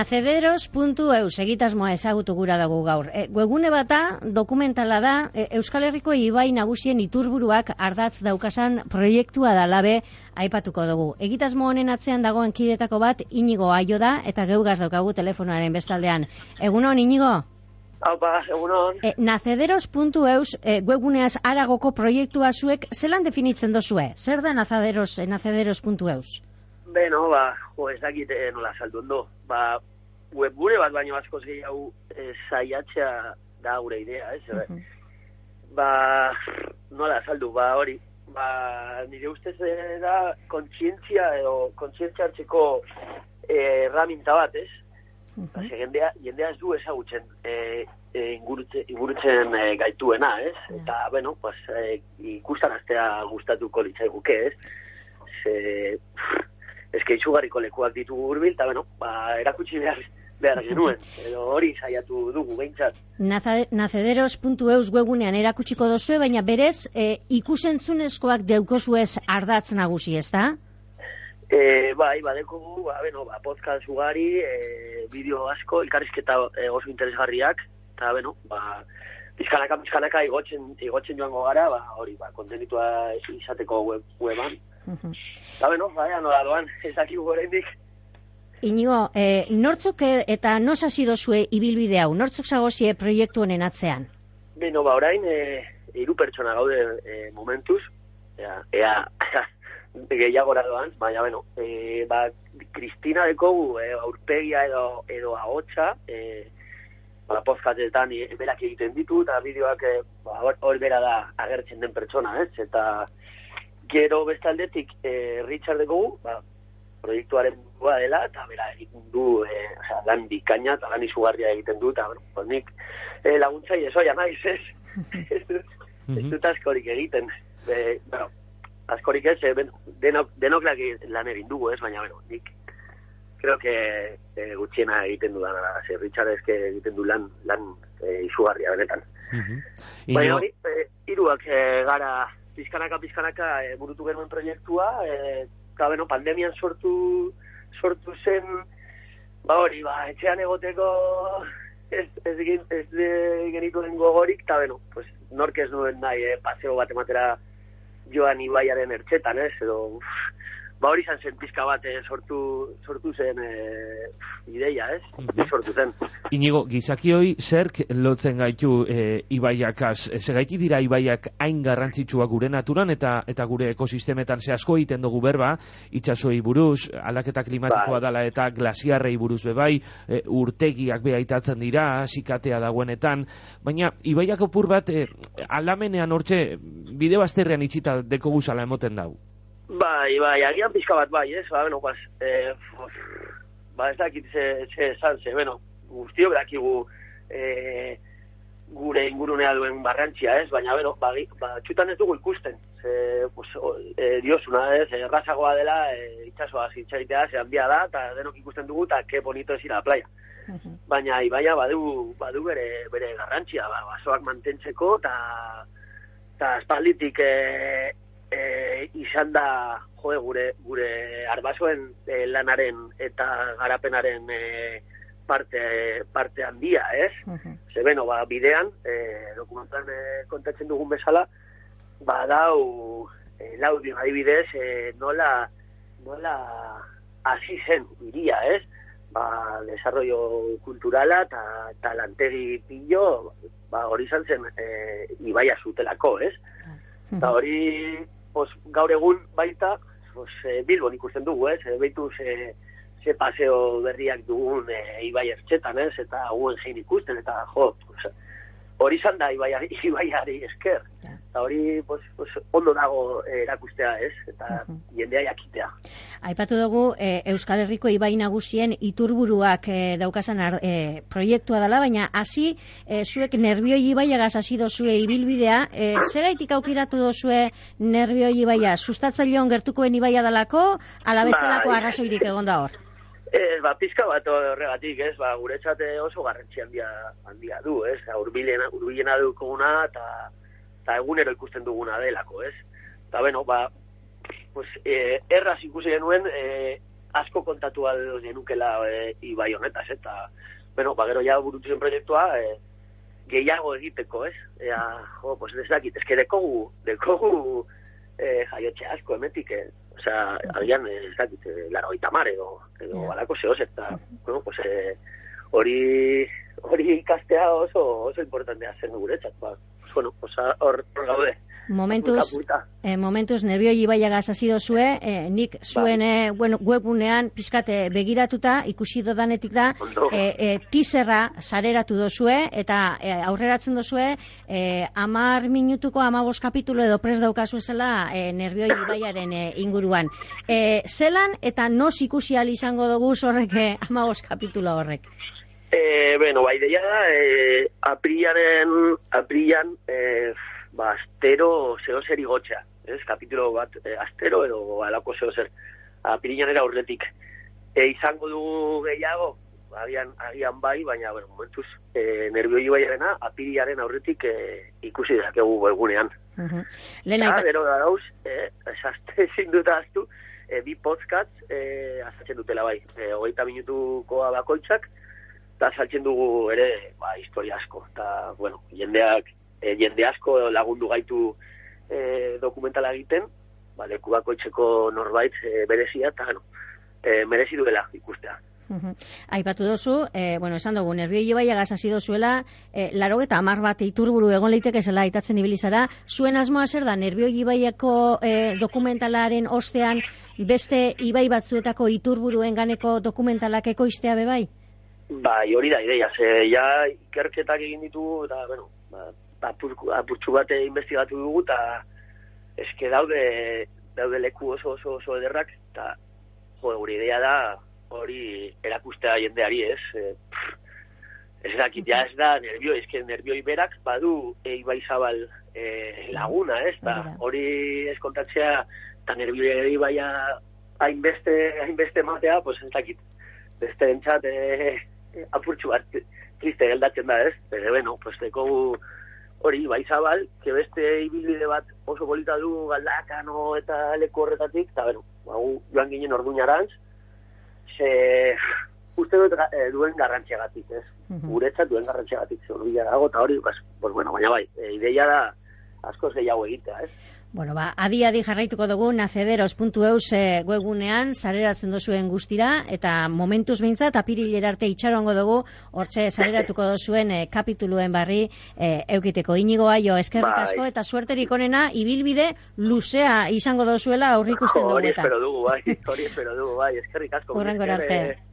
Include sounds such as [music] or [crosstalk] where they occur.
nacederos.eu segitasmoa ezagutu gura dago gaur. E, webgune bata dokumentala da e, Euskal Herriko ibai nagusien iturburuak ardatz daukasan proiektua da labe aipatuko dugu. Egitasmo honen atzean dagoen kidetako bat inigo aio da eta geugaz daukagu telefonoaren bestaldean. Egunon, inigo? Haupa, egunon. E, nacederos.eus e, webguneaz aragoko proiektua zuek zelan definitzen dozue? Zer da nacederos, e, nacederos.eus? Beno, ba, jo, ez dakit eh, nola saltu ondo. Ba, webgune bat baino asko gehiago eh, saiatzea da gure idea, ez? Uh -huh. Ba, nola saldu, ba, hori. Ba, nire ustez eh, da kontzientzia edo kontzientzia hartzeko eh, erraminta bat, ez? Uh -huh. ba, jendea, jendea ez du ezagutzen eh, eh, ingurutzen, ingurutzen eh, gaituena, ez? Uh -huh. Eta, bueno, pues, eh, ikustan astea gustatuko litzaiguke, ez? Ze, eske izugarriko lekuak ditugu hurbil eta bueno, ba, erakutsi behar behar genuen, edo hori saiatu dugu behintzat. Nacederos.eus webunean erakutsiko dozue, baina berez e, ikusentzunezkoak deukozuez ardatz nagusi, ez da? E, bai, badeko ba, bueno, ba, podcast ugari, e, bideo asko, elkarrizketa e, oso interesgarriak, eta, bueno, ba, pizkanaka, pizkanaka igotzen, igotzen joango gara, ba, hori, ba, kontenitua izateko web, weban, Eta beno, baina nola doan, [laughs] ez daki gorendik. Inigo, eh, nortzuk e, eta nos hasi dozue ibilbide hau, nortzuk zagozie proiektu honen atzean? Beno, ba, orain, e, iru pertsona gaude e, momentuz, ea, ea [laughs] gehiago doan, baina, beno, e, ba, Kristina dekogu, e, aurpegia edo, edo ahotsa, e, ba, postkatetan e, berak egiten ditu, eta bideoak e, ba, hor bera da agertzen den pertsona, ez? Eta, Gero bestaldetik e, Richard dugu, ba, proiektuaren bua dela, eta bera egiten du e, oza, lan bikaina eta lan izugarria egiten du, eta bueno, nik e, laguntza iesoia naiz, ez? [laughs] ez dut, ez dut askorik egiten. E, bueno, askorik ez, e, denok, denok lan egin dugu, ez? Baina, bueno, nik creo que e, gutxiena egiten du dana, ze Richard ezke egiten du lan, lan e, izugarria benetan. Uh -huh. Baina hori, e, iruak e, gara pizkanaka pizkanaka e, burutu genuen proiektua e, eta beno pandemian sortu sortu zen ba hori ba etxean egoteko ez ez ez, genituen gogorik eta beno pues nork ez duen nahi eh, paseo bat ematera joan ibaiaren ertzetan ez? Edo uf, ba hori izan zen pizka bat eh, sortu, sortu zen e, ideia, ez? Mm sortu zen. Inigo, gizakioi zerk lotzen gaitu e, ibaiakaz? Ze gaiti dira ibaiak hain garrantzitsua gure naturan eta eta gure ekosistemetan ze asko egiten dugu berba, itxasoi buruz, aldaketa klimatikoa bai. dala eta glasiarrei buruz bebai, e, urtegiak beha itatzen dira, sikatea dagoenetan, baina ibaiak opur bat e, aldamenean hortxe bide bazterrean itxita deko guzala emoten dau. Bai, bai, agian pizka bat bai, ez? Ba, bueno, pues, eh, ba, ez dakit ze, ze esan, ze, bueno, guztio dakigu eh, gure ingurunea duen barrantzia, ez? Baina, bueno, ba, ba, txutan ez dugu ikusten. Ze, pues, eh, diosuna, ez? Errazagoa dela, eh, itxasoa zintxaitea, ze handia da, eta denok ikusten dugu, eta ke bonito ez ira playa. Uh -huh. Baina, ibaia, badu, badu bere, bere garrantzia, ba, basoak mantentzeko, eta eta espalditik eh, e, izan da joe, gure gure arbasoen e, lanaren eta garapenaren e, parte parte handia, ez? Uh -huh. Ze beno, ba, bidean, e, dokumentan e, kontatzen dugun bezala, ba, dau, e, laudio adibidez, e, nola, nola hasi zen iria, ez? Ba, desarrollo kulturala eta ta lantegi pillo, ba, hori izan zen e, ibaia zutelako, ez? Eta hori pues, gaur egun baita, pues, e, Bilbon ikusten dugu, ez? E, Beitu ze, ze paseo berriak dugun e, Ibai Ertxetan, ez? Eta guen jein ikusten, eta jo, pues, hori izan da Ibaiari, [laughs] Ibaiari esker. Eta hori pues, pues, ondo dago erakustea, ez? Eta uh jendea jakitea. Aipatu dugu e, Euskal Herriko Ibai nagusien iturburuak e, daukasan e, proiektua dela, baina hasi e, zuek nervioi Ibaiagaz hasi dozue ibilbidea, e, segaitik aukiratu dozue nervioi Ibaia, sustatzaileon gertukoen Ibaia dalako, alabestelako bai. arrazoirik egon da hor? Ez, ba, pizka bat horregatik, ez, ba, guretzat oso garrantzi handia, handia du, ez, urbilena, urbilena dukuna, eta eta egunero ikusten duguna delako, ez? Eta, bueno, ba, pues, e, erraz ikusi genuen, e, asko kontatu al genukela e, ibai honetaz, eta, bueno, ba, gero ja burutu zen proiektua, e, gehiago egiteko, ez? Ea, jo, pues ez dakit, ez que dekogu, dekogu e, jaiotxe asko emetik, eh? Osea, agian, ez dakit, e, laro itamar edo, edo Ja. alako zehoz, eta, bueno, pues, e, hori, hori ikastea oso, oso importantea zen guretzat, ba. Bueno, pues, hor, gaude. Momentuz, Apurka, apurka. eh, momentuz nervioi ibaiagaz hasi dozue, eh, nik zuen eh, bueno, webunean pizkate begiratuta ikusi dodanetik da eh, eh, teaserra sareratu dozue eta eh, aurreratzen dozue eh, amar minutuko amabos kapitulo edo pres daukazu esela eh, nervioi ibaiaren eh, inguruan. Eh, zelan eta nos ikusi izango dugu horrek eh, amabos kapitulo horrek? Eh, bueno, bai, deia da, eh, aprilaren, aprilan, eh, ba, astero zeo zer igotxa, ez, kapitulo bat, eh, astero edo alako zeo zer, apirilan era aurretik. E, izango dugu gehiago, agian, agian bai, baina, bueno, momentuz, eh, nervioi baiarena, apirilaren aurretik eh, ikusi dezakegu egunean. Mhm. Lehen Ja, aipa- gero da dauz, eh, esazte [laughs] ezin dut ahaztu, eh, bi podcast eh, azatzen dutela bai, eh, hogeita minutukoa bakoitzak, eta saltzen dugu ere, ba, historia asko, eta, bueno, jendeak, eh, jende asko lagundu gaitu eh, dokumentala egiten, ba, leku bakoitzeko norbait eh, berezia, eta, bueno, eh, merezi duela ikustea. Mhm. Aipatu dozu, eh, bueno, esan dugu, nervioi ibaiagaz hasi dozuela, eh, laro eta amar bat iturburu egon leiteke zela aitatzen ibili zara, zuen asmoa zer da, nervioi ibaiako eh, dokumentalaren ostean beste ibai batzuetako iturburuen ganeko dokumentalak ekoiztea be bai? Hori da ideia, ze ja ikerketak egin ditugu, eta, bueno, ba, apurku- apurtxu bate investigatu dugu, eta eske daude, daude leku oso oso oso ederrak, eta, jo, gure idea da, hori erakustea jendeari, ez? E, ez dakit, ja ez da nervio, eske nervioi berak badu eibai zabal e, laguna, ez? Da. hori ez kontatzea, eta nervioi baia hainbeste, hainbeste matea, pues ez dakit, beste entzat e, apurtxu bat triste geldatzen da, ez? Pero, bueno, pues dekogu hori, bai zabal, que beste ibilbide bat oso polita du galdakano eta leku horretatik, eta, bueno, ba, gu joan ginen orduñarantz, ze uste dut eh, duen garrantziagatik, ez? Mhm. Guretzat duen garrantziagatik, ze dago, eta hori, pues, pues, bueno, baina bai, e, ideia da askoz gehiago egitea, ez? Bueno, ba, adi-adi jarraituko dugu nacederos.eus e, webunean sareratzen dozuen guztira, eta momentuz behintzat, apirilera arte itxarongo dugu, hortxe sareratuko dozuen e, kapituluen barri e, eukiteko. Inigo aio, eskerrik Bai. asko, eta suerterik onena, ibilbide luzea izango dozuela aurrikusten dugu Hori eta. espero dugu, bai, hori espero dugu, bai, eskerrik asko. Hurrengora esker, arte. eh,